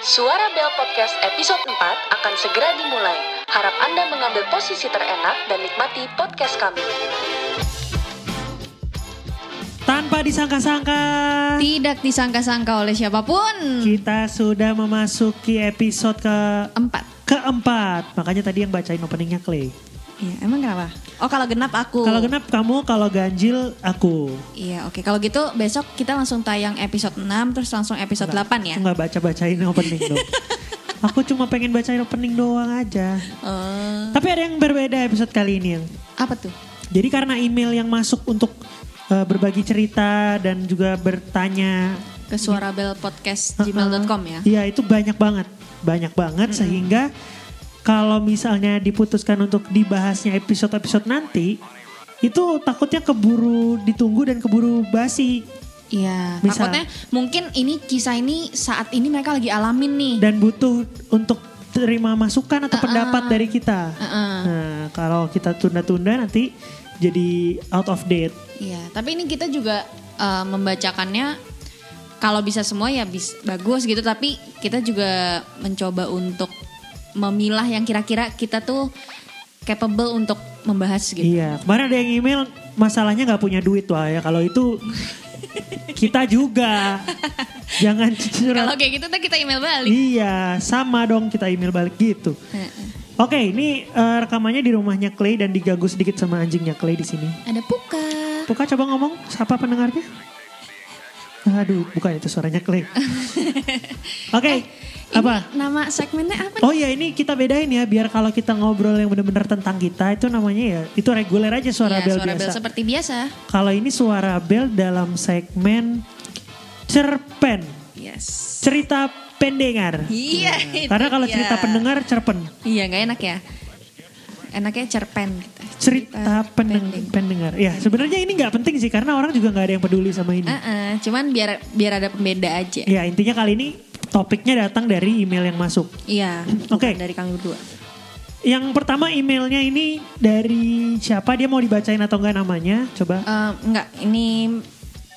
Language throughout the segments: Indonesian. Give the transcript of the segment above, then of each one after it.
Suara Bel Podcast episode 4 akan segera dimulai. Harap Anda mengambil posisi terenak dan nikmati podcast kami. Tanpa disangka-sangka, Tidak disangka-sangka oleh siapa pun. kita sudah memasuki episode ke Empat. keempat. Makanya tadi yang bacain openingnya Clay. Iya, emang kenapa? Oh kalau genap aku. Kalau genap kamu, kalau ganjil aku. Iya, oke. Kalau gitu besok kita langsung tayang episode 6 terus langsung episode 8 ya. Aku nggak baca-bacain opening dong. aku cuma pengen bacain opening doang aja. Eh, Tapi ada yang berbeda episode kali ini yang. apa tuh? Jadi karena email yang masuk untuk eh, berbagi cerita dan juga bertanya Ke suarabelpodcast@gmail.com ya. Iya itu banyak banget, banyak banget sehingga kalau misalnya diputuskan untuk dibahasnya episode-episode nanti, itu takutnya keburu ditunggu dan keburu basi Iya, Misal- takutnya mungkin ini kisah ini saat ini mereka lagi alamin nih. dan butuh untuk terima masukan atau Uh-uh. pendapat dari kita. Uh-uh. Nah kalau kita tunda-tunda nanti jadi out of date. Iya, tapi ini kita juga eh, membacakannya kalau bisa semua ya bis, bagus gitu, tapi kita juga mencoba untuk memilah yang kira-kira kita tuh capable untuk membahas gitu. Iya kemarin ada yang email masalahnya nggak punya duit wah ya kalau itu kita juga jangan curhat Kalau kayak gitu tuh kita email balik. Iya, sama dong kita email balik gitu. Oke, ini eh, rekamannya di rumahnya Clay dan diganggu sedikit sama anjingnya Clay di sini. Ada Puka. Puka coba ngomong, siapa pendengarnya? Aduh, bukan itu suaranya Clay. Oke, apa? Nama segmennya apa? Oh ya ini kita bedain ya biar kalau kita ngobrol yang benar-benar tentang kita itu namanya ya itu reguler aja suara Iya, bel suara biasa. bel seperti biasa. Kalau ini suara bel dalam segmen cerpen, Yes. cerita pendengar. Iya. itu Karena kalau dia. cerita pendengar cerpen. Iya, nggak enak ya. Enaknya cerpen gitu. cerita pendeng- pending. pendengar. Ya sebenarnya ini nggak penting sih karena orang juga nggak ada yang peduli sama ini. Heeh, cuman biar biar ada pembeda aja. Ya intinya kali ini topiknya datang dari email yang masuk. Iya. Oke. bukan Dari kami berdua. Yang pertama emailnya ini dari siapa? Dia mau dibacain atau enggak namanya? Coba. Eh, enggak, ini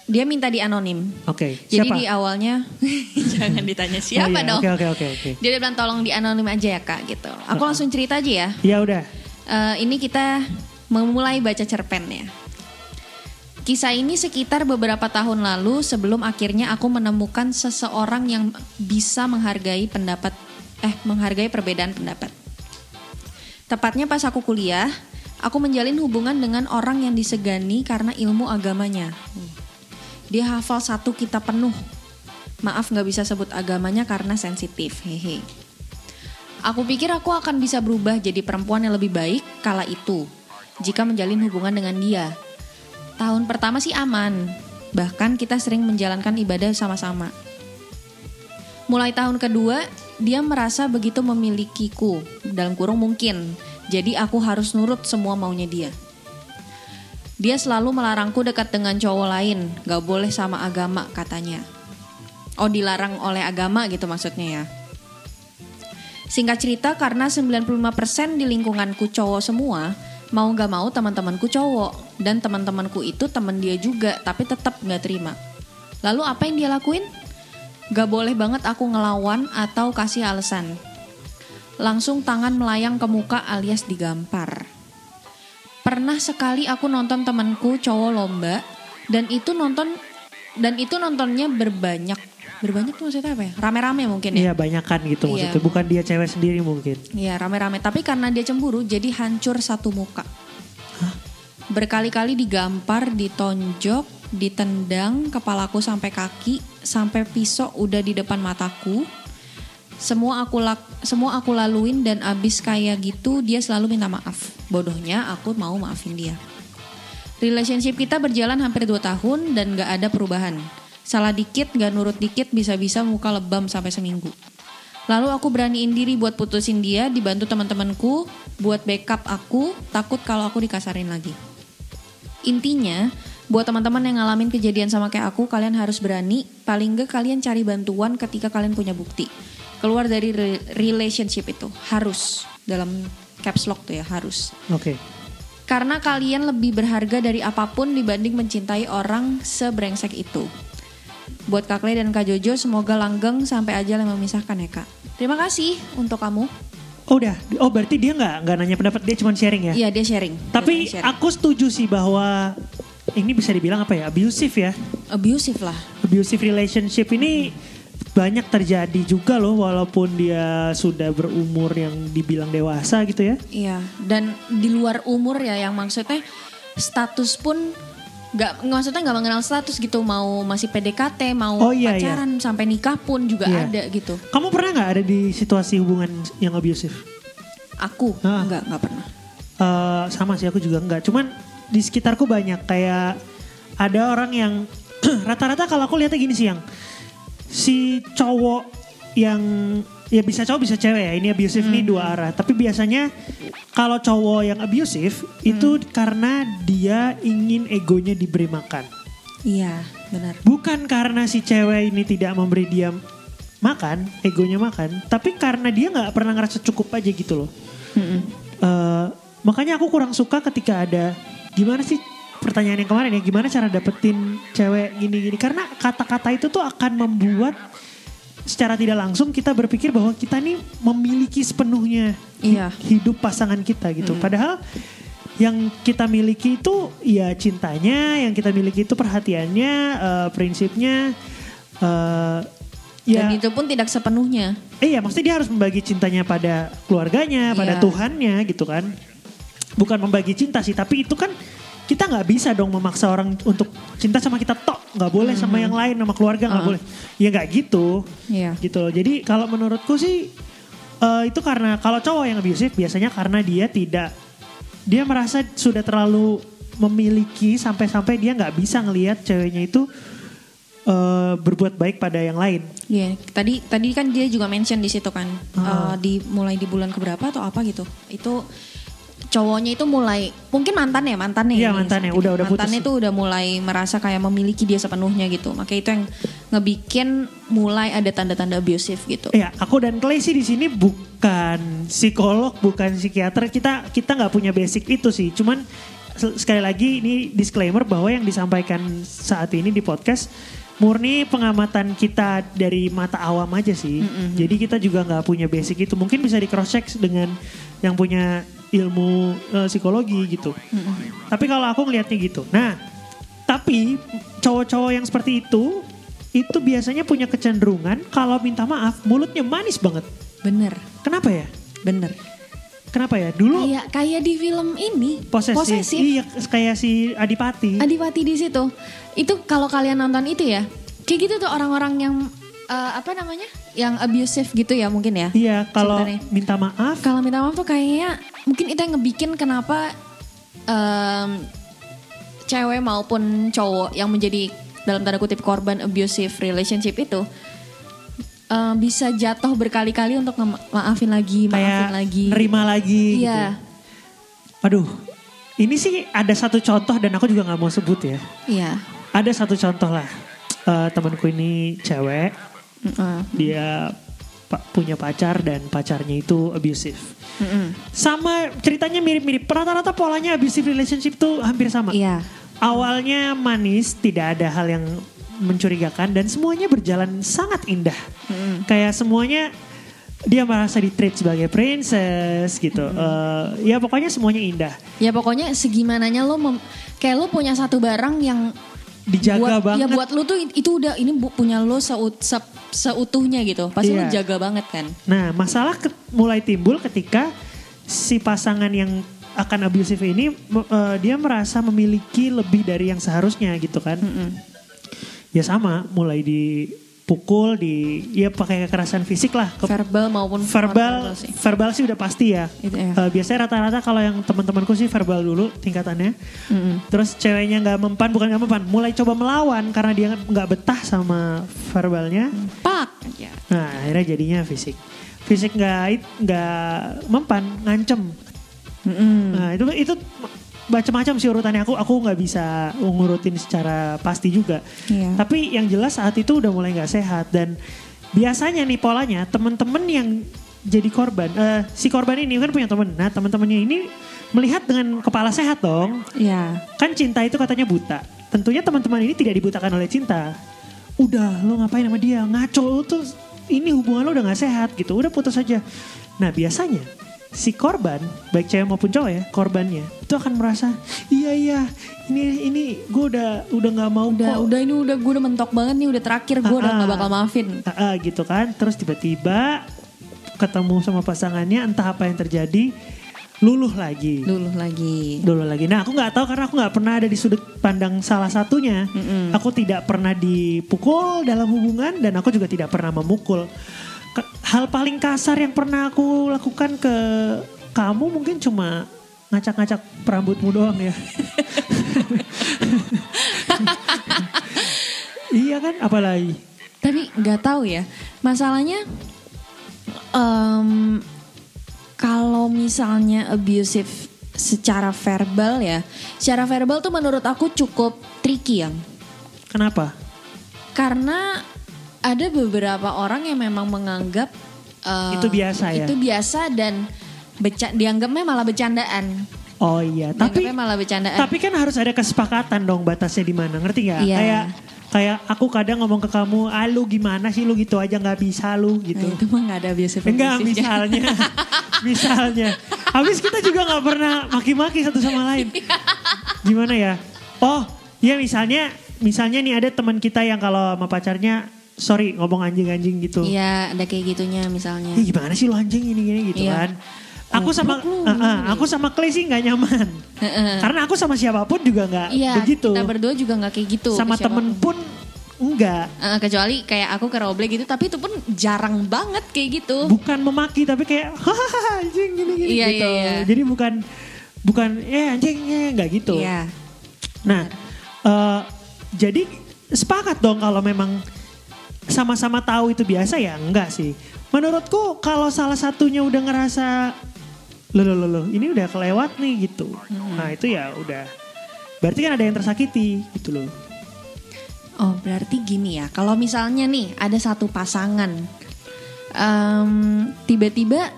dia minta di anonim. Oke. Jadi siapa? di awalnya jangan ditanya siapa Oh, iya. dong. Oke oke oke oke. Dia udah bilang tolong di anonim aja ya kak gitu. Aku langsung cerita aja ya. Ya udah. Eh, ini kita memulai baca cerpen ya. Kisah ini sekitar beberapa tahun lalu sebelum akhirnya aku menemukan seseorang yang bisa menghargai pendapat eh menghargai perbedaan pendapat. Tepatnya pas aku kuliah, aku menjalin hubungan dengan orang yang disegani karena ilmu agamanya. Dia hafal satu kitab penuh. Maaf nggak bisa sebut agamanya karena sensitif. Hehe. Aku pikir aku akan bisa berubah jadi perempuan yang lebih baik kala itu jika menjalin hubungan dengan dia. Tahun pertama sih aman, bahkan kita sering menjalankan ibadah sama-sama. Mulai tahun kedua, dia merasa begitu memilikiku, dalam kurung mungkin. Jadi aku harus nurut semua maunya dia. Dia selalu melarangku dekat dengan cowok lain, gak boleh sama agama katanya. Oh dilarang oleh agama gitu maksudnya ya. Singkat cerita karena 95% di lingkunganku cowok semua, mau gak mau teman-temanku cowok. Dan teman-temanku itu teman dia juga, tapi tetap gak terima. Lalu apa yang dia lakuin? Gak boleh banget aku ngelawan atau kasih alasan. Langsung tangan melayang ke muka alias digampar. Pernah sekali aku nonton temanku cowok lomba dan itu nonton dan itu nontonnya berbanyak. Berbanyak tuh maksudnya apa ya? Rame-rame mungkin ya. Iya banyakan gitu Iya. maksudnya. Bukan dia cewek sendiri mungkin. Iya rame-rame tapi karena dia cemburu jadi hancur satu muka. Berkali-kali digampar, ditonjok, ditendang kepalaku sampai kaki, sampai pisau udah di depan mataku. Semua aku lak, semua aku laluin dan abis kayak gitu dia selalu minta maaf. Bodohnya aku mau maafin dia. Relationship kita berjalan hampir 2 tahun dan gak ada perubahan. Salah dikit, gak nurut dikit, bisa-bisa muka lebam sampai seminggu. Lalu aku beraniin diri buat putusin dia, dibantu teman-temanku, buat backup aku, takut kalau aku dikasarin lagi. Intinya, buat teman-teman yang ngalamin kejadian sama kayak aku, kalian harus berani, paling gak kalian cari bantuan ketika kalian punya bukti. Keluar dari re- relationship itu, harus. Dalam caps lock tuh ya, harus. Oke. Karena kalian lebih berharga dari apa pun dibanding mencintai orang sebrengsek itu. Buat Kak Clay dan Kak Jojo semoga langgeng sampai ajal yang memisahkan ya Kak. Terima kasih untuk kamu. Oh udah, oh berarti dia nggak nggak nanya pendapat dia cuma sharing ya? Iya dia sharing. Tapi Dia sharing. aku setuju sih bahwa ini bisa dibilang apa ya abusive ya, abusive lah. abusive relationship ini banyak terjadi juga loh walaupun dia sudah berumur yang dibilang dewasa gitu ya. Iya, dan di luar umur ya yang maksudnya status pun nggak maksudnya nggak mengenal status gitu mau masih PDKT mau Oh, iya, pacaran sampai nikah pun juga Iya. ada gitu. Kamu pernah nggak ada di situasi hubungan yang abusive? Aku Ah. nggak nggak pernah. Eh, sama sih aku juga enggak. Cuman di sekitarku banyak kayak ada orang yang rata-rata kalau aku lihatnya gini sih yang si cowok yang ya bisa cowok bisa cewek ya ini abusive nih dua arah. Tapi biasanya kalau cowok yang abusive itu karena dia ingin egonya diberi makan. Iya benar. Bukan karena si cewek ini tidak memberi dia makan, egonya makan, tapi karena dia nggak pernah ngerasa cukup aja gitu loh. Mm-mm. Eh, makanya aku kurang suka ketika ada gimana sih pertanyaan yang kemarin ya gimana cara dapetin cewek gini-gini karena kata-kata itu tuh akan membuat secara tidak langsung kita berpikir bahwa kita nih memiliki sepenuhnya Iya. hidup pasangan kita gitu padahal yang kita miliki itu ya cintanya yang kita miliki itu perhatiannya eh, prinsipnya eh, ya Dan itu pun tidak sepenuhnya. Eh, Iya, maksudnya dia harus membagi cintanya pada keluarganya, pada Iya. Tuhannya gitu kan. Bukan membagi cinta sih, tapi itu kan kita nggak bisa dong memaksa orang untuk cinta sama kita tok, nggak boleh sama yang lain, sama keluarga nggak Uh-uh. boleh. Ya nggak gitu, Iya. gitu loh. Jadi kalau menurutku sih eh, itu karena kalau cowok yang abusive biasanya karena dia tidak, dia merasa sudah terlalu memiliki sampai-sampai dia nggak bisa ngelihat ceweknya itu eh, berbuat baik pada yang lain. Iya, tadi tadi kan dia juga mention di situ kan, Ah. eh, di mulai di bulan keberapa atau apa gitu. Itu cowoknya itu mulai mungkin mantan ya mantannya. Iya, ini mantannya, ini. udah- udah putus. Mantannya itu udah mulai merasa kayak memiliki dia sepenuhnya gitu. Makanya itu yang ngebikin mulai ada tanda-tanda abusive gitu. Ya, aku dan Clay sih di sini bukan psikolog, bukan psikiater. Kita kita nggak punya basic itu sih. Cuman se- sekali lagi ini disclaimer bahwa yang disampaikan saat ini di podcast murni pengamatan kita dari mata awam aja sih. Jadi kita juga nggak punya basic itu. Mungkin bisa di cross check dengan yang punya ilmu eh, psikologi gitu. Tapi kalau aku ngelihatnya gitu. Nah, tapi cowok-cowok yang seperti itu itu biasanya punya kecenderungan kalau minta maaf mulutnya manis banget. Bener, Kenapa ya? bener. Kenapa ya? Dulu Kayak kayak di film ini posesif. Iya, kayak si Adipati. Adipati di situ. Itu kalau kalian nonton itu ya, kayak gitu tuh orang-orang yang eh, apa namanya? Yang abusive gitu ya mungkin ya. iya, kalau minta maaf Kalau minta maaf tuh kayaknya mungkin itu yang ngebikin kenapa em, cewek maupun cowok yang menjadi dalam tanda kutip korban abusive relationship itu em, bisa jatuh berkali-kali untuk maafin lagi, kayak maafin lagi. nerima lagi gitu. Iya, Aduh, ini sih ada satu contoh dan aku juga nggak mau sebut ya. iya. Ada satu contoh lah. Eh, temanku ini cewek, Mm-mm. dia pa- punya pacar dan pacarnya itu abusive. Mm-mm. Sama ceritanya mirip-mirip. Rata-rata polanya abusive relationship tuh hampir sama. Iya. Awalnya manis, tidak ada hal yang mencurigakan dan semuanya berjalan sangat indah. Kayak semuanya dia merasa di treat sebagai princess gitu. Eh, ya pokoknya semuanya indah. Ya pokoknya segimananya lo mem- kayak lo punya satu barang yang Dijaga buat, banget. Ya buat lo tuh itu udah ini bu- punya lo seut, se- seutuhnya gitu. Pasti lo Iya. jaga banget kan. Nah, masalah ke- mulai timbul ketika si pasangan yang akan abusive ini eh, dia merasa memiliki lebih dari yang seharusnya gitu kan. Ya sama, mulai dipukul, di ya pakai kekerasan fisik lah. Ke- Verbal maupun verbal non-verbal sih. verbal sih udah pasti ya. Itu ya. Eh, biasanya rata-rata kalau yang teman-temanku sih verbal dulu tingkatannya. Mm-mm. Terus ceweknya nggak mempan, bukan nggak mempan, mulai coba melawan karena dia nggak betah sama verbalnya. Pak. Nah akhirnya jadinya fisik. Fisik nggak nggak mempan, ngancem. Mm-mm. Nah itu itu macam-macam sih urutannya aku aku nggak bisa ngurutin secara pasti juga. Iya. Tapi yang jelas saat itu udah mulai nggak sehat dan biasanya nih polanya temen-temen yang jadi korban, eh, si korban ini kan punya temen. Nah teman-temannya ini melihat dengan kepala sehat dong. Iya. Kan cinta itu katanya buta. Tentunya teman-teman ini tidak dibutakan oleh cinta. udah lo ngapain sama dia ngaco lo tuh ini hubungan lo udah nggak sehat gitu udah putus aja nah biasanya si korban baik cewek maupun cowok ya korbannya itu akan merasa iya iya ini ini gue udah udah nggak mau Udah, kok udah ini udah gue udah mentok banget nih, udah terakhir gue udah Ah, nggak bakal maafin. Ah, gitu kan terus tiba-tiba ketemu sama pasangannya entah apa yang terjadi luluh lagi Luluh lagi. dulu lagi. Nah aku nggak tahu karena aku nggak pernah ada di sudut pandang salah satunya. Mm-mm. Aku tidak pernah dipukul dalam hubungan dan aku juga tidak pernah memukul. Hal paling kasar yang pernah aku lakukan ke kamu mungkin cuma ngacak-ngacak rambutmu doang ya. iya kan, apalagi. Tapi nggak tahu ya. Masalahnya em, kalau misalnya abusive secara verbal ya, secara verbal tuh menurut aku cukup tricky yang Kenapa? karena ada beberapa orang yang memang menganggap eh, Itu biasa ya? Itu biasa dan beca dianggapnya malah bercandaan. Oh iya, tapi malah bercandaan. Tapi kan harus ada kesepakatan dong batasnya di mana, ngerti nggak? Iya. Kayak kayak aku kadang ngomong ke kamu, ah lu gimana sih lu gitu aja nggak bisa lu gitu. Nah, itu mah nggak ada abusive Enggak, misalnya, misalnya. Habis kita juga nggak pernah maki-maki satu sama lain. Gimana ya? Oh, ya misalnya, misalnya nih ada teman kita yang kalau sama pacarnya, sorry ngomong anjing-anjing gitu. Iya, ada kayak gitunya misalnya. Ih, gimana sih lu anjing ini gini gitu Iya. kan? Aku sama, ah, gini. aku sama Clay sih nggak nyaman. Karena aku sama siapa pun juga nggak Iya, begitu. kita berdua juga nggak kayak gitu. sama temen pun enggak. Eh, kecuali kayak aku ke Roble gitu, tapi itu pun jarang banget kayak gitu. Bukan memaki tapi kayak hahaha anjing gini gini Iya, gitu. iya, iya. Jadi bukan bukan eh anjing eh enggak gitu. Iya. Nah, eh, jadi sepakat dong kalau memang sama-sama tahu itu biasa ya enggak sih. Menurutku kalau salah satunya udah ngerasa loh loh loh, ini udah kelewat nih gitu. Hmm. Nah itu ya udah. Berarti kan ada yang tersakiti gitu loh. Oh, berarti gini ya. Kalau misalnya nih ada satu pasangan, tiba-tiba,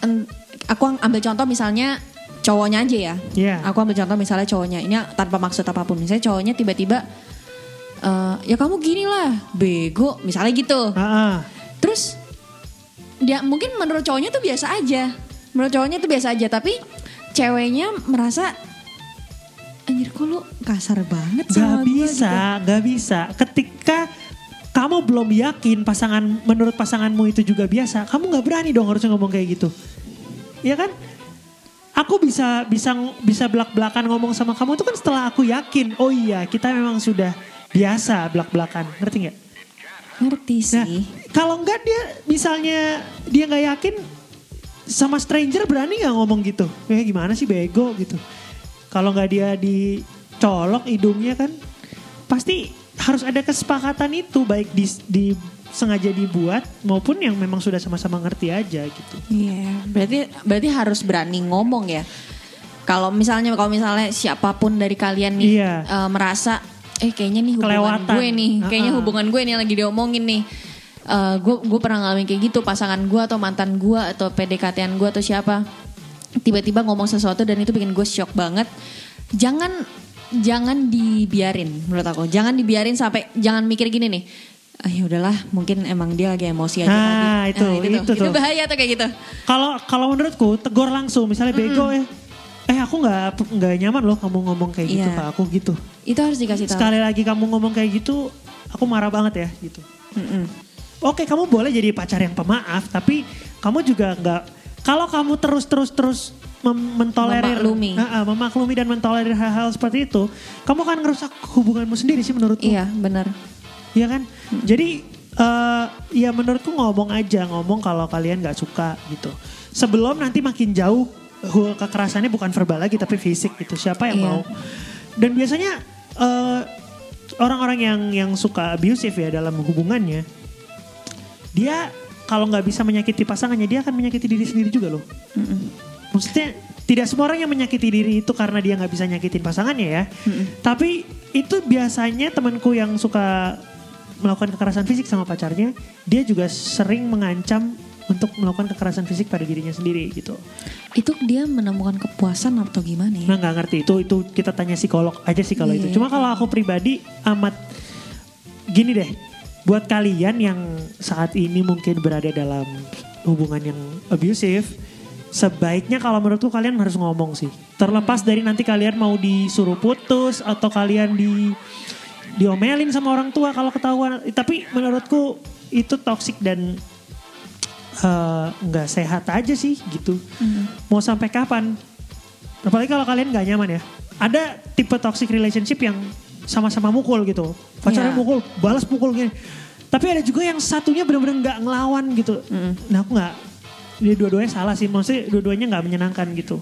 em, aku ambil contoh misalnya cowoknya aja ya. Iya. Aku ambil contoh misalnya cowoknya. Ini tanpa maksud apa pun. Misalnya cowoknya tiba-tiba, eh, ya kamu gini lah, bego. Misalnya gitu. Ah, ah. Terus dia mungkin menurut cowoknya tuh biasa aja. Menurut cowoknya tuh biasa aja, tapi ceweknya merasa anjir kok lu kasar banget Gak sama gua bisa, gitu." gak bisa. Ketika kamu belum yakin pasangan menurut pasanganmu itu juga biasa, kamu nggak berani dong harusnya ngomong kayak gitu. Iya kan? Aku bisa bisa bisa belak-belakan ngomong sama kamu itu kan setelah aku yakin, oh iya kita memang sudah biasa belak-belakan, ngerti nggak? Ngerti Nah, sih. kalau enggak dia misalnya dia nggak yakin sama stranger berani nggak ngomong gitu? Eh gimana sih bego gitu? Kalau nggak dia dicolok hidungnya kan pasti harus ada kesepakatan itu baik di, di sengaja dibuat maupun yang memang sudah sama-sama ngerti aja gitu. Iya, berarti berarti harus berani ngomong ya. Kalau misalnya kalau misalnya siapa pun dari kalian nih Iya. eh, merasa eh kayaknya nih hubungan Kelewatan. gue nih, kayaknya Ah-ah. hubungan gue nih yang lagi diomongin nih. Eh, gue gue pernah ngalamin kayak gitu pasangan gue atau mantan gue atau PDKT-an gue atau siapa tiba-tiba ngomong sesuatu dan itu bikin gue shock banget. Jangan jangan dibiarin menurut aku. Jangan dibiarin sampai jangan mikir gini nih. Ah, ya udahlah, mungkin emang dia lagi emosi aja Nah, tadi. itu, Nah, itu tuh. tuh. Itu bahaya tuh kayak gitu. Kalau kalau menurutku tegur langsung misalnya bego ya. Eh aku nggak nggak nyaman loh kamu ngomong kayak gitu Iya. ke aku gitu. Itu harus dikasih tahu. Sekali lagi kamu ngomong kayak gitu, aku marah banget ya gitu. Mm-mm. Oke, kamu boleh jadi pacar yang pemaaf, tapi kamu juga nggak. Kalau kamu terus terus terus mem- mentolerir, Memaklumi. Ah, ah, memaklumi dan mentolerir hal-hal seperti itu, kamu akan ngerusak hubunganmu sendiri sih menurutku. Iya, benar. Iya kan? Jadi eh ya menurutku ngomong aja, ngomong kalau kalian nggak suka gitu. Sebelum nanti makin jauh kekerasannya bukan verbal lagi tapi fisik gitu. Siapa yang Iya. mau? Dan biasanya eh, orang-orang yang yang suka abusive ya dalam hubungannya, dia kalau nggak bisa menyakiti pasangannya, dia akan menyakiti diri sendiri juga loh. Maksudnya tidak semua orang yang menyakiti diri itu karena dia nggak bisa nyakitin pasangannya ya. Tapi itu biasanya temanku yang suka melakukan kekerasan fisik sama pacarnya, dia juga sering mengancam untuk melakukan kekerasan fisik pada dirinya sendiri gitu. Itu dia menemukan kepuasan atau gimana ya? Nah nggak ngerti itu itu kita tanya psikolog aja sih kalau Iya. itu. Cuma kalau aku pribadi amat gini deh, buat kalian yang saat ini mungkin berada dalam hubungan yang abusive, sebaiknya kalau menurutku kalian harus ngomong sih. Terlepas dari nanti kalian mau disuruh putus atau kalian di diomelin sama orang tua kalau ketahuan. Tapi menurutku itu toxic dan eh, nggak sehat aja sih gitu. Mau sampai kapan? Apalagi kalau kalian nggak nyaman ya. Ada tipe toxic relationship yang sama-sama mukul gitu. Pacarnya Iya. mukul, balas mukul gini. Tapi ada juga yang satunya benar-benar nggak ngelawan gitu. Nah aku nggak, dia dua-duanya salah sih. Maksudnya dua-duanya nggak menyenangkan gitu.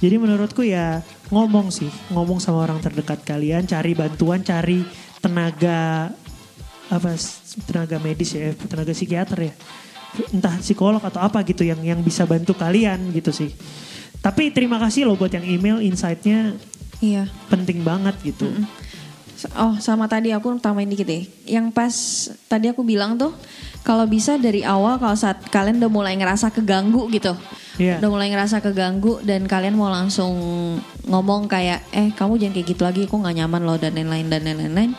Jadi menurutku ya ngomong sih, ngomong sama orang terdekat kalian, cari bantuan, cari tenaga apa tenaga medis ya, tenaga psikiater ya, entah psikolog atau apa gitu yang yang bisa bantu kalian gitu sih. Tapi terima kasih loh buat yang email insight-nya Iya. penting banget gitu. Oh sama tadi aku tambahin dikit deh. Yang pas tadi aku bilang tuh kalau bisa dari awal kalau saat kalian udah mulai ngerasa keganggu gitu. Iya. Udah mulai ngerasa keganggu dan kalian mau langsung ngomong kayak eh kamu jangan kayak gitu lagi aku nggak nyaman loh dan lain-lain dan lain-lain.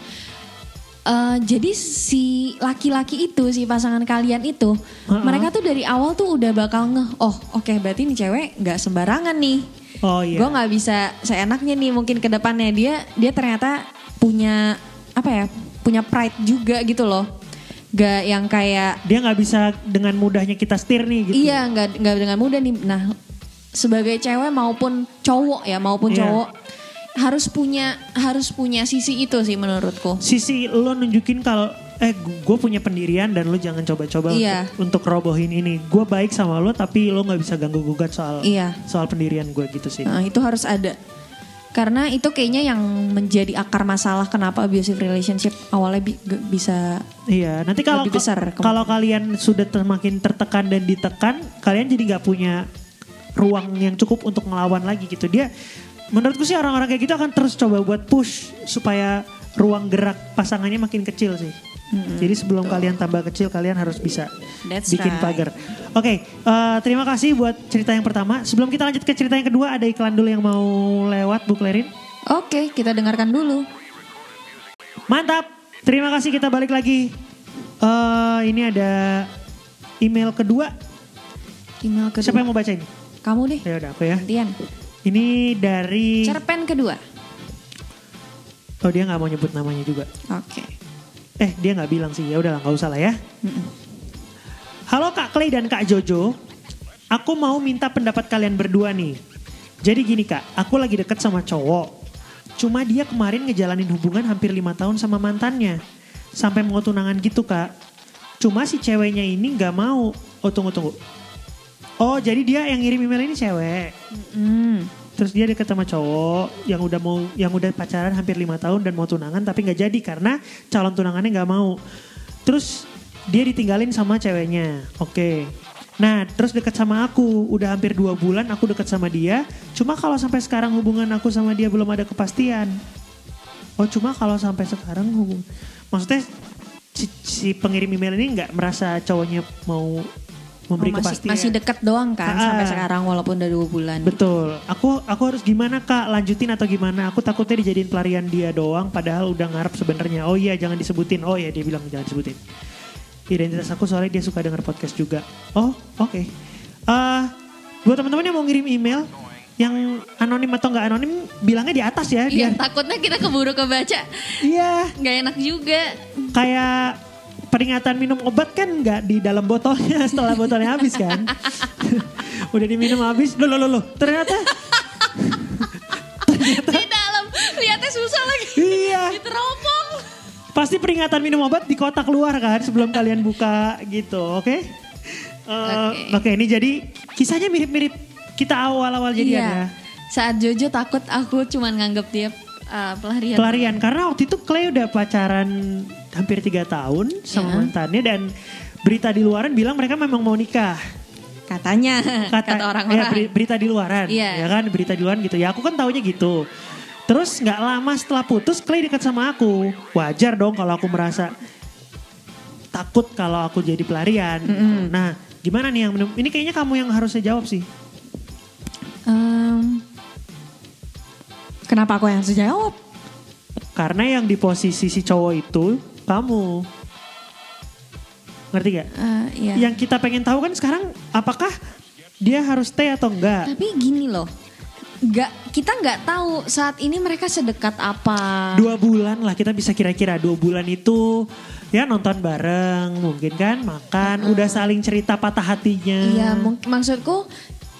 Eh, jadi si laki-laki itu si pasangan kalian itu Uh-uh. mereka tuh dari awal tuh udah bakal ngeh oh oke berarti nih cewek nggak sembarangan nih Oh iya. gue nggak bisa seenaknya nih mungkin ke depannya dia dia ternyata punya apa ya punya pride juga gitu loh gak yang kayak Dia nggak bisa dengan mudahnya kita setir nih gitu. iya nggak nggak dengan mudah nih nah sebagai cewek maupun cowok ya maupun Iya. cowok harus punya harus punya sisi itu sih menurutku Sisi lo nunjukin kalau eh gue punya pendirian dan lo jangan coba-coba Iya. untuk, untuk robohin ini. Gue baik sama lo tapi lo nggak bisa ganggu gugat soal Iya. soal pendirian gue gitu sih. Nah, itu harus ada karena itu kayaknya yang menjadi akar masalah kenapa abusive relationship awalnya bi- bisa Iya, nanti kalau besar kalau kalian sudah semakin tertekan dan ditekan, kalian jadi nggak punya ruang yang cukup untuk ngelawan lagi gitu. Dia menurutku sih orang-orang kayak gitu akan terus coba buat push supaya ruang gerak pasangannya makin kecil sih. Jadi sebelum kalian tambah kecil, kalian harus bisa That's bikin right. pagar. Oke, eh, terima kasih buat cerita yang pertama. Sebelum kita lanjut ke cerita yang kedua, ada iklan dulu yang mau lewat, Bu Klerin. oke kita dengarkan dulu Mantap. Terima kasih kita balik lagi. Eh ini ada email kedua. email kedua Siapa yang mau baca ini? kamu deh Ya udah aku ya. gantian Ini dari cerpen kedua Oh dia nggak mau nyebut namanya juga. oke Eh dia nggak bilang sih. Ya udah nggak usah lah ya. Mm-mm. Halo Kak Clay dan Kak Jojo. Aku mau minta pendapat kalian berdua nih. Jadi gini Kak, aku lagi deket sama cowok. Cuma dia kemarin ngejalanin hubungan hampir lima tahun sama mantannya. Sampai mau tunangan gitu Kak. Cuma si ceweknya ini nggak mau. Oh tunggu tunggu. Oh jadi dia yang ngirim email ini cewek. Mm. Terus dia deket sama cowok yang udah mau yang udah pacaran hampir lima tahun dan mau tunangan tapi nggak jadi karena calon tunangannya nggak mau. Terus dia ditinggalin sama ceweknya. Oke. Nah terus deket sama aku udah hampir dua bulan aku deket sama dia. Cuma kalau sampai sekarang hubungan aku sama dia belum ada kepastian. Oh cuma kalau sampai sekarang hubung maksudnya si, si pengirim email ini nggak merasa cowoknya mau memberi Oh, masih, kepastian. masih dekat doang kan Ah. sampai sekarang walaupun udah dua bulan Betul. Aku aku harus gimana kak? Lanjutin atau gimana? Aku takutnya dijadiin pelarian dia doang. Padahal udah ngarep sebenarnya. Oh iya jangan disebutin. Oh iya dia bilang jangan disebutin. Identitas aku soalnya dia suka denger podcast juga. Oh oke. Eh, buat teman-teman yang mau ngirim email yang anonim atau nggak anonim bilangnya di atas ya. Iya takutnya kita keburu kebaca iya nggak enak juga kayak peringatan minum obat kan nggak di dalam botolnya setelah botolnya habis kan. udah diminum habis. Loh loh loh. loh. Ternyata di dalam lihatnya susah lagi iya. diteropong Pasti peringatan minum obat di kotak luar kan sebelum kalian buka gitu, oke? Eh, Oke. Oke, ini jadi kisahnya mirip-mirip kita awal-awal jadian ya. saat Jojo takut aku cuman nganggep dia uh, pelarian Pelarian karena waktu itu Clay udah pacaran hampir tiga tahun sama Ya. mantannya dan berita di luaran bilang mereka memang mau nikah. katanya kata, ya, orang-orang beri- berita di luaran, Iya. ya kan berita di luaran gitu. Ya aku kan taunya gitu. Terus nggak lama setelah putus, Clay dekat sama aku. Wajar dong kalau aku merasa takut kalau aku jadi pelarian. Mm-mm. Nah, gimana nih yang ini kayaknya kamu yang harusnya jawab sih. Em, kenapa aku yang harus jawab Karena yang di posisi si cowok itu, kamu. Ngerti gak? Eh, iya. Yang kita pengen tahu kan sekarang apakah dia harus stay atau enggak? Tapi gini loh, nggak kita nggak tahu saat ini mereka sedekat apa. Dua bulan lah kita bisa kira-kira dua bulan itu ya nonton bareng mungkin kan makan udah saling cerita patah hatinya. Iya, mungkin maksudku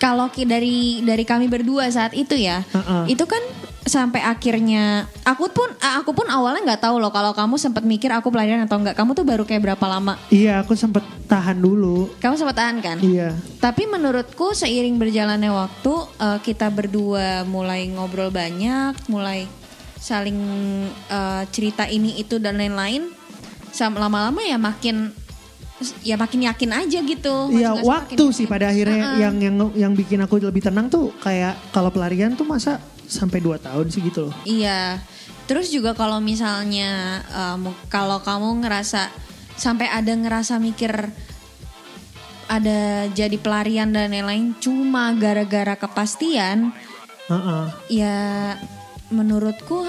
kalau dari dari kami berdua saat itu ya, Heeh. itu kan sampai akhirnya aku pun aku pun awalnya nggak tahu loh kalau kamu sempat mikir aku pelarian atau enggak. Kamu tuh baru kayak berapa lama? Iya aku sempet tahan dulu. Kamu sempat tahan kan? Iya. Tapi menurutku seiring berjalannya waktu eh, kita berdua mulai ngobrol banyak, mulai saling eh, cerita ini itu dan lain-lain. Lama-lama ya makin ya makin yakin aja gitu. Iya waktu makin sih yakin. pada akhirnya Heeh. yang yang yang bikin aku lebih tenang tuh kayak kalau pelarian tuh masa sampai 2 tahun sih gitu loh. Iya. Terus juga kalau misalnya mu- kalau kamu ngerasa sampai ada ngerasa mikir ada jadi pelarian dan lain-lain cuma gara-gara kepastian, Heeh. ya menurutku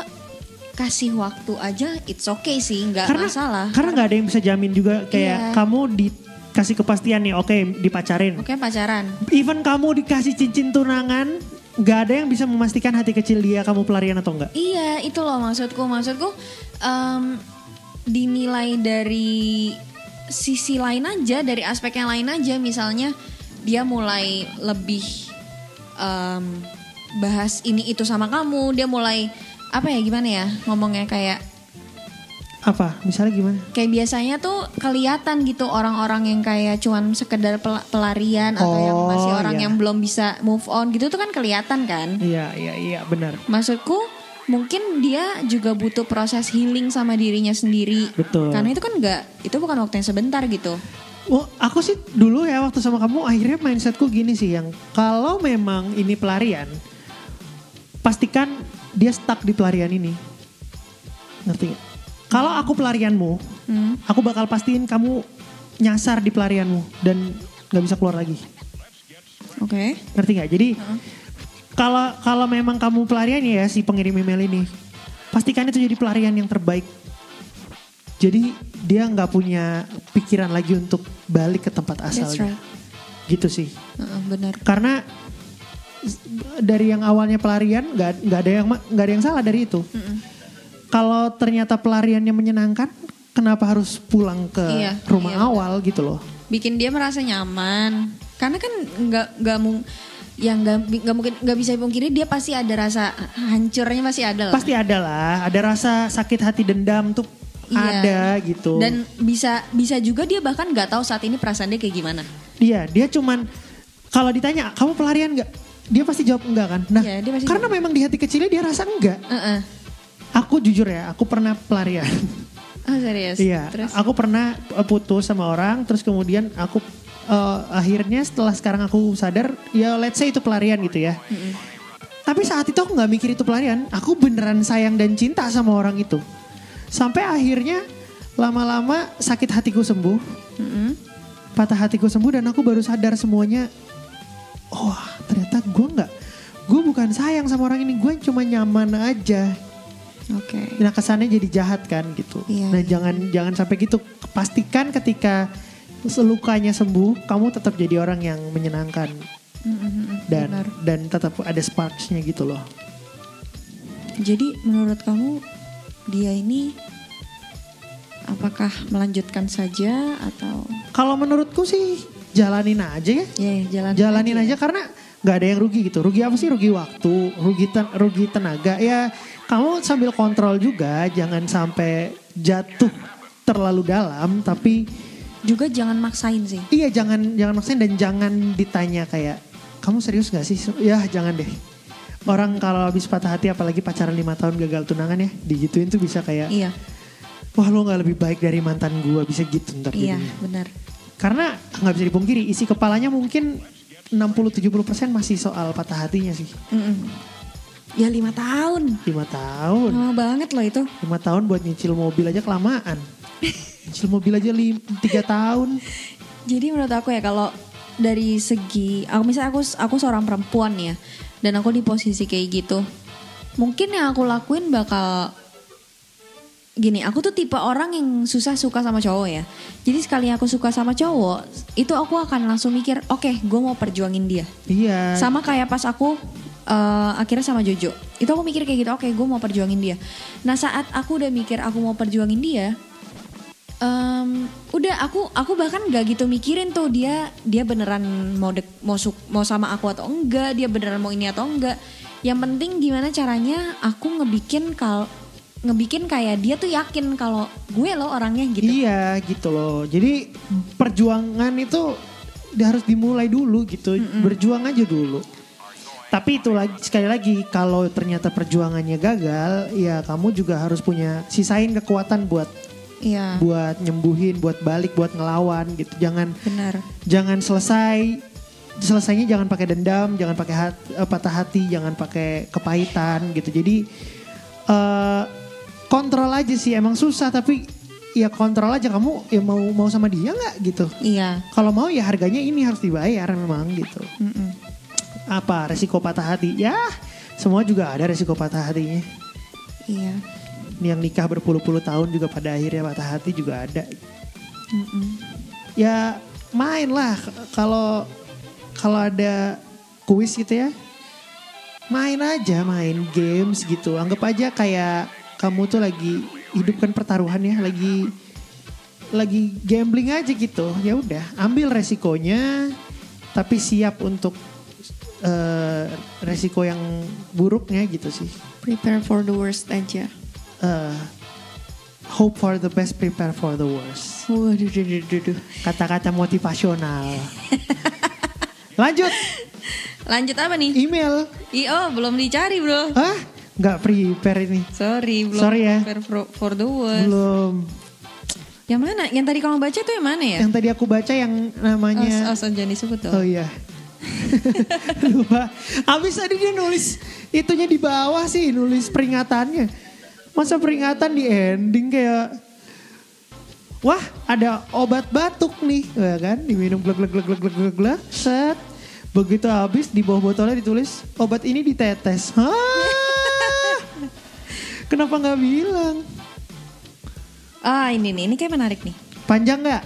kasih waktu aja it's okay sih, nggak Karena masalah. karena nggak ada yang bisa jamin juga kayak Iya. kamu dikasih kepastian nih oke dipacarin. Oke pacaran. Even kamu dikasih cincin tunangan nggak ada yang bisa memastikan hati kecil dia kamu pelarian atau enggak. Iya itu loh maksudku. Maksudku em, dinilai dari sisi lain aja dari aspek yang lain aja. Misalnya dia mulai lebih em, bahas ini itu sama kamu. Dia mulai apa ya gimana ya ngomongnya? Kayak Apa? Misalnya gimana? kayak biasanya tuh kelihatan gitu orang-orang yang kayak cuman sekedar pel- pelarian atau yang Oh, masih orang iya. yang belum bisa move on gitu tuh kan kelihatan kan Iya iya iya benar. Maksudku mungkin dia juga butuh proses healing sama dirinya sendiri. Betul. Karena itu kan enggak, itu bukan waktu yang sebentar gitu. Oh, aku sih dulu ya waktu sama kamu akhirnya mindsetku gini sih yang kalau memang ini pelarian, pastikan dia stuck di pelarian ini. Ngerti gak? Kalau aku pelarianmu, Hmm. aku bakal pastiin kamu nyasar di pelarianmu dan nggak bisa keluar lagi. Oke. Ngerti nggak? Jadi kalau kalau memang kamu pelarian ya si pengirim email ini, pastikan itu jadi pelarian yang terbaik. Jadi dia nggak punya pikiran lagi untuk balik ke tempat That's asalnya. right. Gitu sih. Heeh, benar. Karena dari yang awalnya pelarian nggak nggak ada yang nggak ada yang salah dari itu. Kalau ternyata pelariannya menyenangkan, kenapa harus pulang ke Iya, rumah iya, awal gitu loh? Bikin dia merasa nyaman. Karena kan enggak enggak mung yang enggak enggak mungkin enggak bisa dipungkiri dia pasti ada rasa hancurnya masih ada lah. Pasti ada lah, ada rasa sakit hati dendam tuh Iya. ada gitu. Dan bisa bisa juga dia bahkan nggak tahu saat ini perasaan dia kayak gimana. Iya, dia cuman kalau ditanya kamu pelarian nggak? Dia pasti jawab enggak kan? Nah, Iya, dia pasti karena jawab. memang di hati kecilnya dia rasa enggak. Heeh. Aku jujur ya, aku pernah pelarian. Oh serius. iya, Terus aku pernah uh, putus sama orang, terus kemudian aku uh, akhirnya setelah sekarang aku sadar, ya let's say itu pelarian gitu ya. Tapi saat itu aku nggak mikir itu pelarian, aku beneran sayang dan cinta sama orang itu. Sampai akhirnya lama-lama sakit hatiku sembuh, Mm-mm. patah hatiku sembuh dan aku baru sadar semuanya. Oh ternyata gue nggak, gue bukan sayang sama orang ini, gue cuma nyaman aja. Oke. Nah kesannya jadi jahat kan gitu. Iya, nah iya. jangan jangan sampai gitu. Pastikan ketika lukanya sembuh, kamu tetap jadi orang yang menyenangkan Mm-mm, dan benar. dan tetap ada sparksnya gitu loh. Jadi menurut kamu dia ini apakah melanjutkan saja atau Kalau menurutku sih jalanin aja ya. ya ya, jalan jalanin aja, karena nggak ada yang rugi gitu. Rugi apa sih? Rugi waktu, rugi ten- rugi tenaga. Ya kamu sambil kontrol juga, jangan sampai jatuh terlalu dalam. Tapi juga jangan maksain sih. iya jangan jangan maksain dan jangan ditanya kayak kamu serius nggak sih? Ya jangan deh. Orang kalau habis patah hati apalagi pacaran lima tahun gagal tunangan ya digituin tuh bisa kayak Iya, wah lo nggak lebih baik dari mantan gua bisa gitu ntar iya jadinya. benar. Karena nggak bisa dipungkiri isi kepalanya mungkin 60-70% masih soal patah hatinya sih. Mm-mm. Ya lima tahun, lima tahun. lama banget loh itu. lima tahun buat nyicil mobil aja kelamaan. nyicil mobil aja lim, tiga tahun. Jadi menurut aku ya kalau dari segi, aku misalnya aku aku seorang perempuan ya, dan aku di posisi kayak gitu, mungkin yang aku lakuin bakal gini, aku tuh tipe orang yang susah suka sama cowok ya. Jadi sekali aku suka sama cowok, itu aku akan langsung mikir, oke, gue mau perjuangin dia. Iya. Sama kayak pas aku eh, akhirnya sama Jojo. Itu aku mikir kayak gitu, oke, gue mau perjuangin dia. Nah saat aku udah mikir aku mau perjuangin dia, em, udah aku aku bahkan gak gitu mikirin tuh dia dia beneran mau dek, mau suk- mau sama aku atau enggak, dia beneran mau ini atau enggak. Yang penting gimana caranya aku ngebikin kal ngebikin kayak dia tuh yakin kalau gue loh orangnya gitu. Iya gitu loh. Jadi perjuangan itu dia harus dimulai dulu gitu. Berjuang aja dulu. Tapi itu lagi sekali lagi kalau ternyata perjuangannya gagal, ya kamu juga harus punya sisain kekuatan buat Iya. buat nyembuhin, buat balik, buat ngelawan gitu. Jangan Benar. jangan selesai selesainya jangan pakai dendam, jangan pakai hat- eh, patah hati, jangan pakai kepahitan gitu. Jadi eh kontrol aja sih emang susah tapi ya kontrol aja kamu ya mau mau sama dia nggak gitu. Iya. Kalau mau ya harganya ini harus dibayar memang gitu. Mm-mm. Apa resiko patah hati? Ya semua juga ada resiko patah hatinya. Iya. Yang nikah berpuluh-puluh tahun juga pada akhirnya patah hati juga ada. Mm-mm. ya main lah kalau kalau ada kuis gitu ya main aja main games gitu anggap aja kayak kamu tuh lagi hidupkan pertaruhan ya lagi lagi gambling aja gitu ya udah ambil resikonya tapi siap untuk eh, resiko yang buruknya gitu sih Prepare for the worst aja. Eh, hope for the best prepare for the worst Waduh, duh, duh, duh, duh. kata-kata motivasional. Lanjut Lanjut apa nih? email. IO belum dicari bro. Hah? Nggak prepare ini. Sorry, belum Sorry ya. prepare for, for the worst. Belum. Yang mana? Yang tadi kamu baca tuh yang mana ya? Yang tadi aku baca yang namanya. Oh, oh, jangan disebut tuh. Oh iya. Lupa. Abis tadi dia nulis itunya di bawah sih, nulis peringatannya. Masa peringatan di ending kayak Wah, ada obat batuk nih, ya kan? Diminum glek glek glek glek glek glek glek. Set. Begitu habis di bawah botolnya ditulis obat ini ditetes. Hah? Kenapa nggak bilang? Ah ini nih, ini kayak menarik nih. Panjang nggak?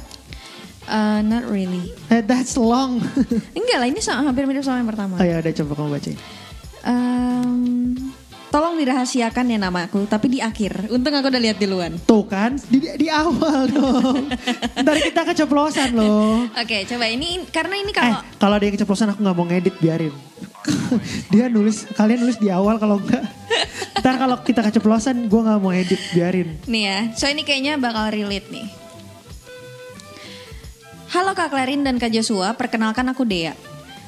Uh, not really. Eh, that's long. Enggak lah, ini sama, hampir mirip sama yang pertama. oh ya udah coba kamu bacain. Em, tolong dirahasiakan ya namaku, tapi di akhir. Untung aku udah lihat duluan. Tuh kan, di, di awal dong. Ntar kita keceplosan loh. Oke, coba ini karena ini Eh, kalau kalau dia keceplosan aku nggak mau ngedit biarin. dia nulis, kalian nulis di awal kalau enggak. Ntar kalau kita keceplosan gue nggak mau edit biarin. nih ya, so ini kayaknya bakal relate nih. Halo Kak Clarin dan Kak Joshua, perkenalkan aku Dea.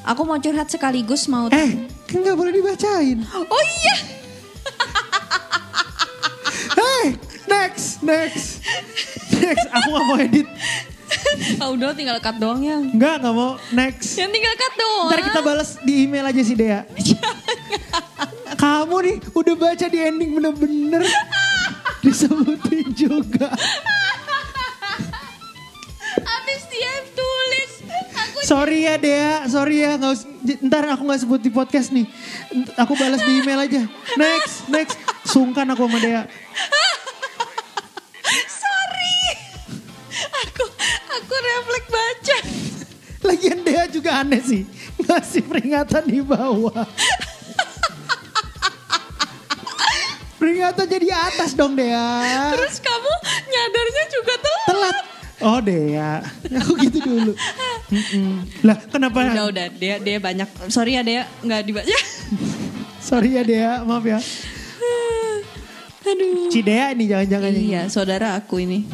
Aku mau curhat sekaligus mau Eh, kan nggak boleh dibacain. Oh iya. Hey, next, next, next. Aku nggak mau edit. Ah, udah tinggal cut doang ya. Nggak, nggak mau. Next. Yang tinggal cut doang. Ntar kita balas di email aja sih Dea. Kamu nih udah baca di ending bener-bener disebutin juga. Sorry ya Dea, sorry ya. Nggak us- ntar aku nggak sebut di podcast nih. Aku balas di email aja. Next, next. Sungkan aku sama Dea. sorry. Aku aku refleks baca. Lagian Dea juga aneh sih. Ngasih peringatan di bawah. Peringatan jadi atas dong Dea. Terus kamu nyadarnya juga telat. Telat. Oh Dea. Aku gitu dulu. Lah kenapa? Udah udah dia dia banyak. Sorry ya dia nggak dibaca. Sorry ya Dea, maaf ya. Aduh. Cidea nih jangan-jangan. Iya, saudara aku ini.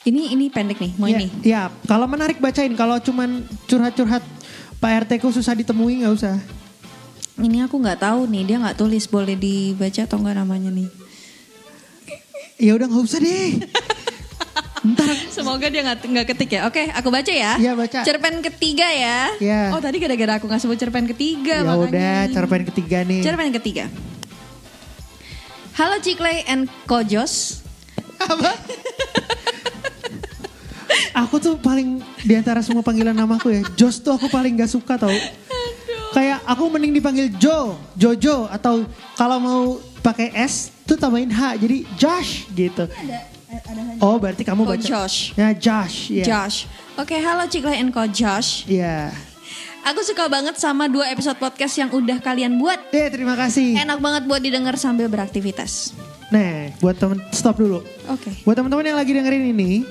Ini ini pendek nih, mau ya, ini. Ya, kalau menarik bacain. Kalau cuman curhat-curhat Pak RT ku susah ditemui nggak usah. Ini aku nggak tahu nih, dia nggak tulis boleh dibaca atau enggak namanya nih. Ya udah nggak usah deh. Ntar Semoga dia nggak nggak ketik ya. Oke, aku baca ya. Iya, baca. Cerpen ketiga ya. Iya. Oh tadi gara-gara aku nggak sebut cerpen ketiga. ya udah cerpen ketiga nih. Cerpen ketiga. Halo Cikle and Kojos. Apa? aku tuh paling di antara semua panggilan namaku ya, Jos tuh aku paling gak suka tau. Kayak aku mending dipanggil Jo, Jojo atau kalau mau pakai S tuh tambahin H jadi Josh gitu. Ada Oh berarti kamu Ko baca. Josh. Ya Josh. Ya. Josh. Oke, halo Cikle and Ko Josh. Iya. Aku suka banget sama dua episode podcast yang udah kalian buat. Eh terima kasih. Enak banget buat didengar sambil beraktivitas. Nah buat temen stop dulu. Oke. Buat teman-teman yang lagi dengerin ini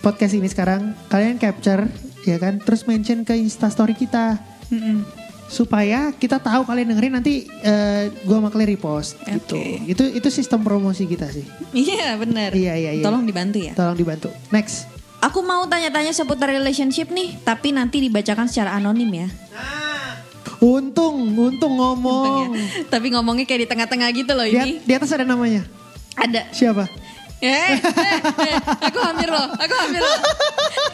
podcast ini sekarang kalian capture ya kan terus mention ke Instastory kita Mm-mm. Supaya kita tahu kalian dengerin nanti eh, gua sama Claire repost gitu. Oke. Itu itu sistem promosi kita sih. Iya benar. Iya, iya, iya. Tolong dibantu ya. Tolong dibantu. Next. Aku mau tanya-tanya seputar relationship nih, tapi nanti dibacakan secara anonim ya. Untung, untung ngomong. Untungnya. Tapi ngomongnya kayak di tengah-tengah gitu loh Di, ini. di atas ada namanya. Ada. Siapa? Eh, eh, eh, aku hampir loh, aku hampir loh.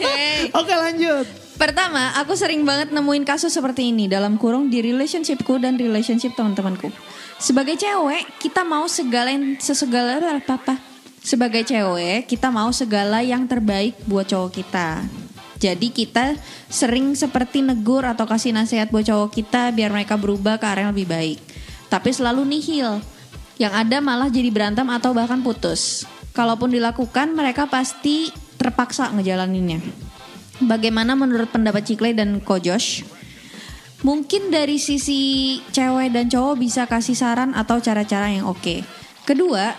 Hey. Oke lanjut. Pertama, aku sering banget nemuin kasus seperti ini dalam kurung di relationshipku dan relationship teman-temanku. Sebagai cewek, kita mau segala yang sesegala apa apa. Sebagai cewek, kita mau segala yang terbaik buat cowok kita. Jadi kita sering seperti negur atau kasih nasihat buat cowok kita biar mereka berubah ke arah yang lebih baik. Tapi selalu nihil. Yang ada malah jadi berantem atau bahkan putus. Kalaupun dilakukan, mereka pasti terpaksa ngejalaninnya. Bagaimana menurut pendapat Cikle dan Ko Josh? Mungkin dari sisi cewek dan cowok bisa kasih saran atau cara-cara yang oke. Kedua,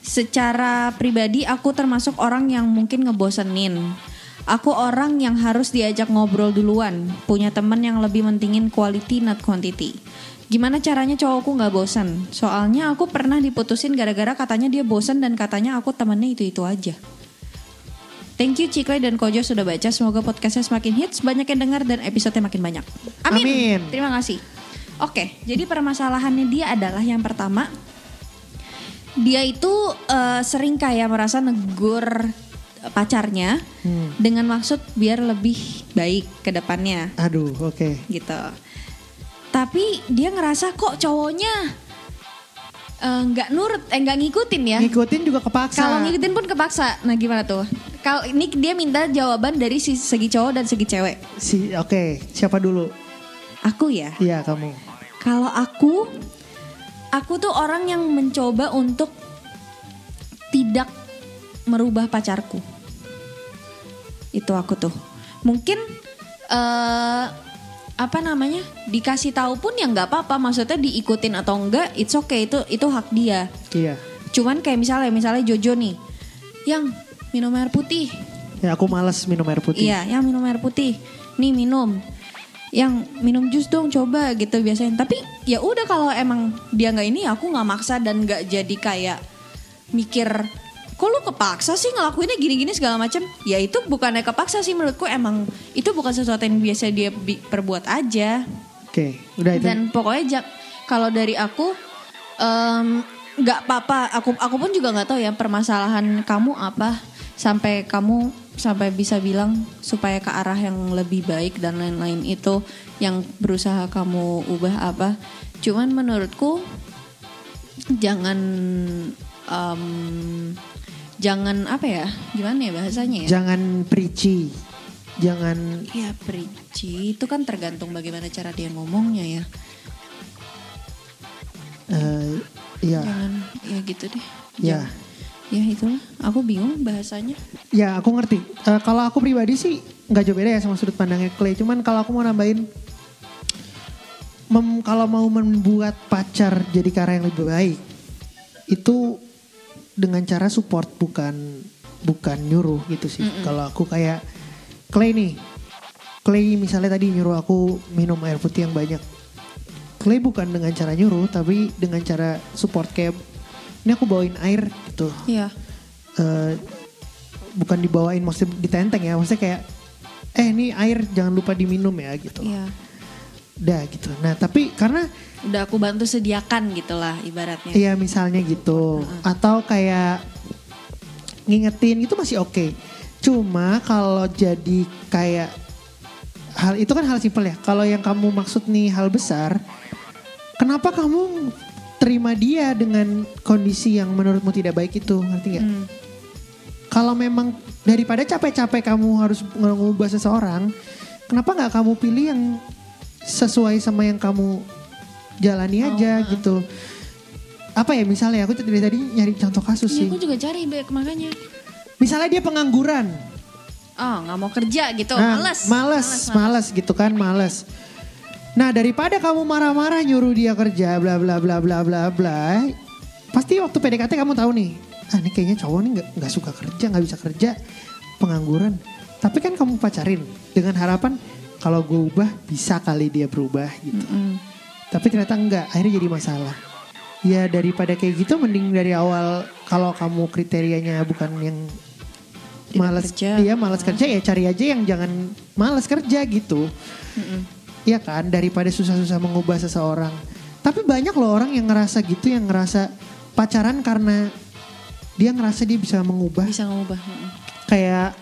secara pribadi aku termasuk orang yang mungkin ngebosenin. Aku orang yang harus diajak ngobrol duluan, punya temen yang lebih mentingin quality not quantity. Gimana caranya cowokku nggak bosan? Soalnya aku pernah diputusin gara-gara katanya dia bosan dan katanya aku temennya itu-itu aja. Thank you Cikle dan Kojo sudah baca. Semoga podcastnya semakin hits, banyak yang dengar dan episodenya makin banyak. Amin. Amin. Terima kasih. Oke, jadi permasalahannya dia adalah yang pertama, dia itu eh, sering kayak merasa negur pacarnya Hmm. dengan maksud biar lebih baik ke depannya Aduh, oke. gitu. Tapi dia ngerasa kok cowoknya eh, nggak nurut, eh nggak ngikutin ya. Ngikutin juga kepaksa. Kalau ngikutin pun kepaksa. Nah gimana tuh? Kalau ini dia minta jawaban dari si- segi cowok dan segi cewek. Si oke, siapa dulu? Aku ya. Iya, kamu. Kalau aku, aku tuh orang yang mencoba untuk tidak merubah pacarku. Itu aku tuh. Mungkin eh apa namanya dikasih tahu pun ya nggak apa-apa. Maksudnya diikutin atau enggak, it's okay itu itu hak dia. Iya. Cuman kayak misalnya misalnya Jojo nih, yang minum air putih, Ya aku males minum air putih. Iya, yang minum air putih. Nih minum. Yang minum jus dong coba gitu biasanya. Tapi ya udah kalau emang dia nggak ini aku nggak maksa dan nggak jadi kayak mikir kok lu kepaksa sih ngelakuinnya gini-gini segala macam. Ya itu bukannya kepaksa sih menurutku emang itu bukan sesuatu yang biasa dia perbuat aja. Oke, udah itu. Dan pokoknya kalau dari aku nggak apa-apa. Aku aku pun juga nggak tahu ya permasalahan kamu apa sampai kamu sampai bisa bilang supaya ke arah yang lebih baik dan lain-lain itu yang berusaha kamu ubah apa. Cuman menurutku jangan em, jangan apa ya? Gimana ya bahasanya ya? Jangan preachy. Jangan Ya perici itu kan tergantung bagaimana cara dia ngomongnya ya. eh ya. Jangan ya gitu deh. Ya. Jangan- Ya itulah, aku bingung bahasanya. Ya aku ngerti. Eh, kalau aku pribadi sih nggak jauh beda ya sama sudut pandangnya Clay. Cuman kalau aku mau nambahin, mem- kalau mau membuat pacar jadi cara yang lebih baik, itu dengan cara support bukan bukan nyuruh gitu sih. Kalau aku kayak Clay nih, Clay misalnya tadi nyuruh aku minum air putih yang banyak. Clay bukan dengan cara nyuruh, tapi dengan cara support kayak ini aku bawain air gitu Iya. eh, bukan dibawain maksudnya ditenteng ya maksudnya kayak eh ini air jangan lupa diminum ya gitu. Iya. udah gitu. Nah tapi karena Udah aku bantu sediakan gitulah ibaratnya. iya misalnya gitu. Atau kayak ngingetin itu masih oke. Cuma kalau jadi kayak hal itu kan hal simpel ya. Kalau yang kamu maksud nih hal besar kenapa kamu terima dia dengan kondisi yang menurutmu tidak baik itu ngerti nggak Hmm. kalau memang daripada capek-capek kamu harus mengubah seseorang, kenapa nggak kamu pilih yang sesuai sama yang kamu jalani aja gitu? apa ya misalnya aku dari tadi nyari contoh kasus Iya, sih. aku juga cari Bek, makanya. Misalnya dia pengangguran. Oh, nggak mau kerja gitu, Nah, males. Males, males gitu kan, males. Nah daripada kamu marah-marah nyuruh dia kerja, bla bla bla bla bla bla, pasti waktu PDKT kamu tahu nih, ah ini kayaknya cowok nih nggak nggak suka kerja, nggak bisa kerja, pengangguran. Tapi kan kamu pacarin dengan harapan kalau gue ubah bisa kali dia berubah gitu. Mm-mm. Tapi ternyata enggak, akhirnya jadi masalah. Ya daripada kayak gitu mending dari awal kalau kamu kriterianya bukan yang malas kerja. iya malas kerja ya cari aja yang jangan malas kerja gitu. Mm-mm. Iya kan daripada susah-susah mengubah seseorang. Tapi banyak loh orang yang ngerasa gitu yang ngerasa pacaran karena dia ngerasa dia bisa mengubah Bisa ngubah. mm-mm. kayak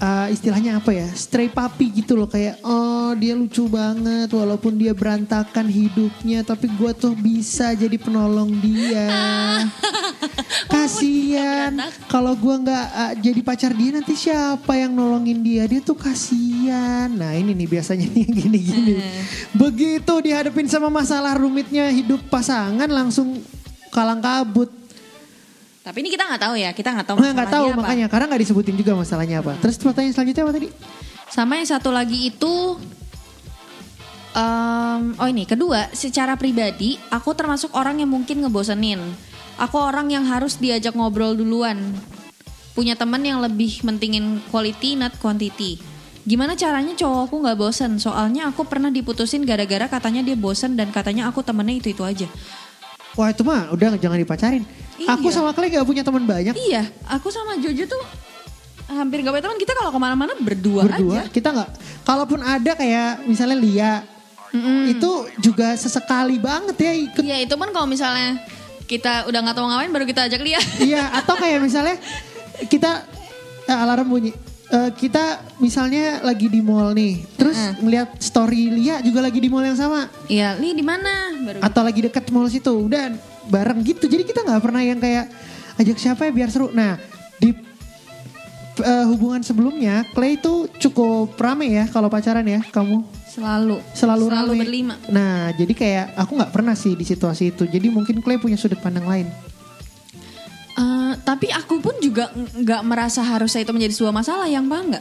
uh, istilahnya apa ya? Stray puppy gitu loh kayak oh dia lucu banget walaupun dia berantakan hidupnya tapi gua tuh bisa jadi penolong dia. Kasian kalau gua nggak uh, jadi pacar dia nanti siapa yang nolongin dia? Dia tuh kasian nah ini nih biasanya nih yang gini-gini begitu dihadapin sama masalah rumitnya hidup pasangan langsung kalang kabut Tapi ini kita nggak tahu ya, kita nggak tahu Nggak, nggak tahu apa. makanya karena nggak disebutin juga masalahnya apa. Terus pertanyaan selanjutnya apa tadi? Sama yang satu lagi itu, em, oh ini kedua, secara pribadi aku termasuk orang yang mungkin ngebosenin. Aku orang yang harus diajak ngobrol duluan. Punya teman yang lebih mentingin quality not quantity. Gimana caranya cowokku nggak bosen? Soalnya aku pernah diputusin gara-gara katanya dia bosen dan katanya aku temennya itu itu aja. Wah itu mah udah jangan dipacarin. Iya. Aku sama Clay gak punya teman banyak. Iya, aku sama Jojo tuh hampir gak punya teman. Kita kalau ke mana-mana berdua, berdua aja. kita nggak. Kalaupun ada kayak misalnya Lia, itu juga sesekali banget ya ikut. Iya itu kan kalau misalnya kita udah nggak tahu ngapain baru kita ajak dia. iya atau kayak misalnya kita eh, alarm bunyi. Eh, kita misalnya lagi di mall nih, terus ngeliat story Lia juga lagi di mall yang sama, Iya, Li di mana? Baru atau lagi deket mall situ, udah bareng gitu. Jadi kita nggak pernah yang kayak ajak siapa ya biar seru. Nah di eh, hubungan sebelumnya, Clay itu cukup rame ya kalau pacaran ya kamu selalu selalu, selalu rame. berlima. Nah jadi kayak aku nggak pernah sih di situasi itu. Jadi mungkin Clay punya sudut pandang lain. Eh, tapi aku pun juga ng- nggak merasa harusnya itu menjadi sebuah masalah yang bangga.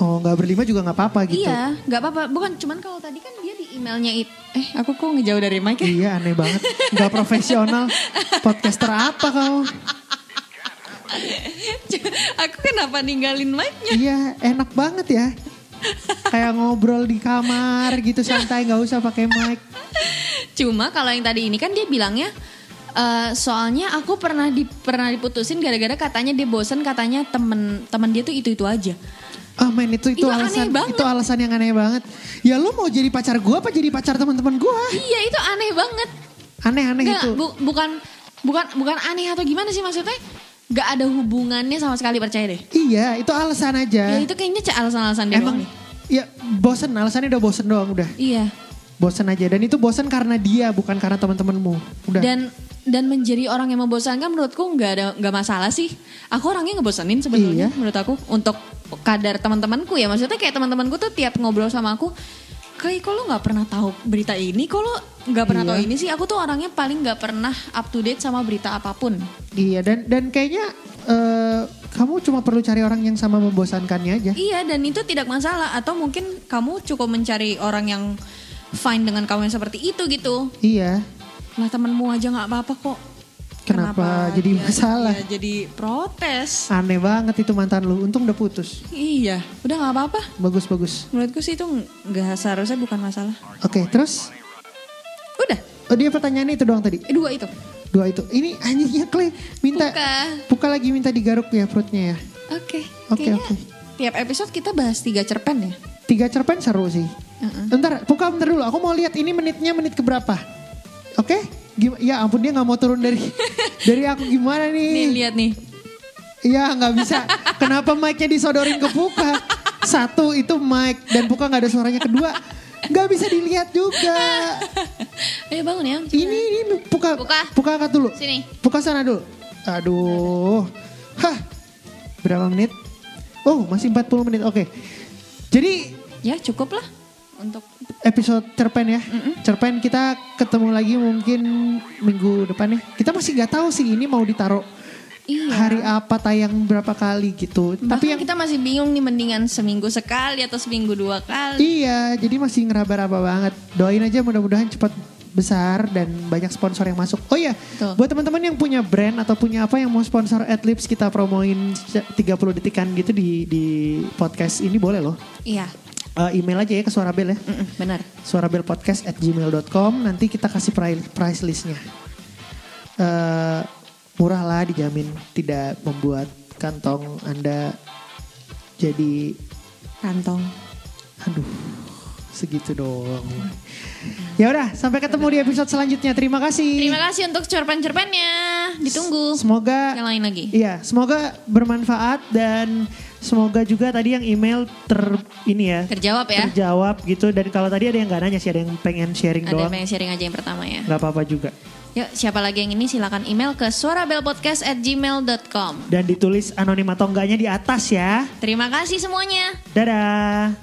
Oh nggak berlima juga nggak apa-apa gitu. Iya, nggak apa-apa. Bukan, cuman kalau tadi kan emailnya itu. Eh, aku kok ngejauh dari mic ya? Iya aneh banget. Nggak profesional. Podcaster apa kau? aku kenapa ninggalin mic-nya? Iya enak banget ya. Kayak ngobrol di kamar gitu santai nggak usah pakai mic. Cuma kalau yang tadi ini kan dia bilangnya eh, soalnya aku pernah di pernah diputusin gara-gara katanya dia bosen katanya temen temen dia tuh itu itu aja. Ah men itu itu Itu aneh alasan itu alasan yang aneh banget. Ya lu mau jadi pacar gua apa jadi pacar teman-teman gua? Iya itu aneh banget. Aneh-aneh itu. bu- bukan bukan bukan aneh atau gimana sih maksudnya? Gak ada hubungannya sama sekali percaya deh. Iya itu alasan aja. Ya itu kayaknya alasan-alasan dia Emang doang deh. ya bosen alasannya udah bosen doang udah. Iya. Bosen aja dan itu bosen karena dia bukan karena teman-temanmu. Udah. Dan dan menjadi orang yang membosankan menurutku nggak ada nggak masalah sih. Aku orangnya ngebosenin sebetulnya Iya. menurut aku untuk kadar teman-temanku ya. Maksudnya kayak teman-temanku tuh tiap ngobrol sama aku, kayak kok lo nggak pernah tahu berita ini, kok lo nggak pernah Iya. tahu ini sih. Aku tuh orangnya paling nggak pernah up to date sama berita apa pun. Iya dan dan kayaknya eh, kamu cuma perlu cari orang yang sama membosankannya aja. Iya dan itu tidak masalah atau mungkin kamu cukup mencari orang yang fine dengan kamu yang seperti itu gitu. Iya. Lah temenmu aja nggak apa-apa kok. Kenapa jadi dia- masalah? dia jadi protes. Aneh banget itu mantan lu. Untung udah putus. Iya, udah nggak apa-apa. Bagus bagus. Menurutku sih itu nggak seharusnya bukan masalah. Oke terus. Udah, Oh dia pertanyaannya itu doang tadi. eh, dua itu. Dua itu. Ini anjingnya Clay minta Buka. buka lagi minta digaruk ya perutnya ya. Oke. Oke, oke. Tiap episode kita bahas tiga cerpen ya. Tiga cerpen seru sih. Heeh. Bentar, buka bentar dulu. Aku mau lihat ini menitnya menit keberapa. Oke? Gim- Ya ampun dia nggak mau turun dari dari aku gimana Nih nih? lihat nih. Iya nggak bisa. Kenapa mic-nya disodorin ke Puka? Satu itu mic dan Puka nggak ada suaranya. Kedua nggak bisa dilihat juga. Ayo bangun ya. Ini ini Puka. Puka. Puka angkat dulu. Sini. Puka sana dulu. Aduh. Hah. Berapa menit? Oh masih 40 menit. Oke. Jadi Ya cukup lah. Untuk episode cerpen ya. Cerpen kita ketemu lagi mungkin minggu depan ya. Kita masih nggak tahu sih ini mau ditaruh Iya. hari apa tayang berapa kali gitu. Bahkan Tapi yang kita masih bingung nih mendingan seminggu sekali atau seminggu dua kali. iya, jadi masih ngeraba-raba banget. Doain aja mudah-mudahan cepat besar dan banyak sponsor yang masuk. Oh iya, Betul. buat teman-teman yang punya brand atau punya apa yang mau sponsor Adlibs kita promoin 30 detikan gitu di di podcast ini boleh loh. Iya, Eh, email aja ya ke Suarabel ya. Mm-mm, benar. suarabelpodcast at gmail.com nanti kita kasih price, price listnya Eh, murah lah dijamin tidak membuat kantong anda jadi Kantong. aduh segitu doang ya udah sampai ketemu di episode selanjutnya terima kasih Terima kasih untuk cerpen-cerpennya. Ditunggu. semoga Yang lain lagi. Iya, semoga bermanfaat dan semoga juga tadi yang email ter ini ya Terjawab ya. terjawab gitu dan kalau tadi ada yang nggak nanya sih ada yang pengen sharing Ada yang doang pengen sharing aja yang pertama ya. nggak apa-apa juga Yuk, siapa lagi yang ini silakan email ke suarabelpodcast at gmail.com. dan ditulis anonim atau enggaknya di atas ya Terima kasih semuanya. dadah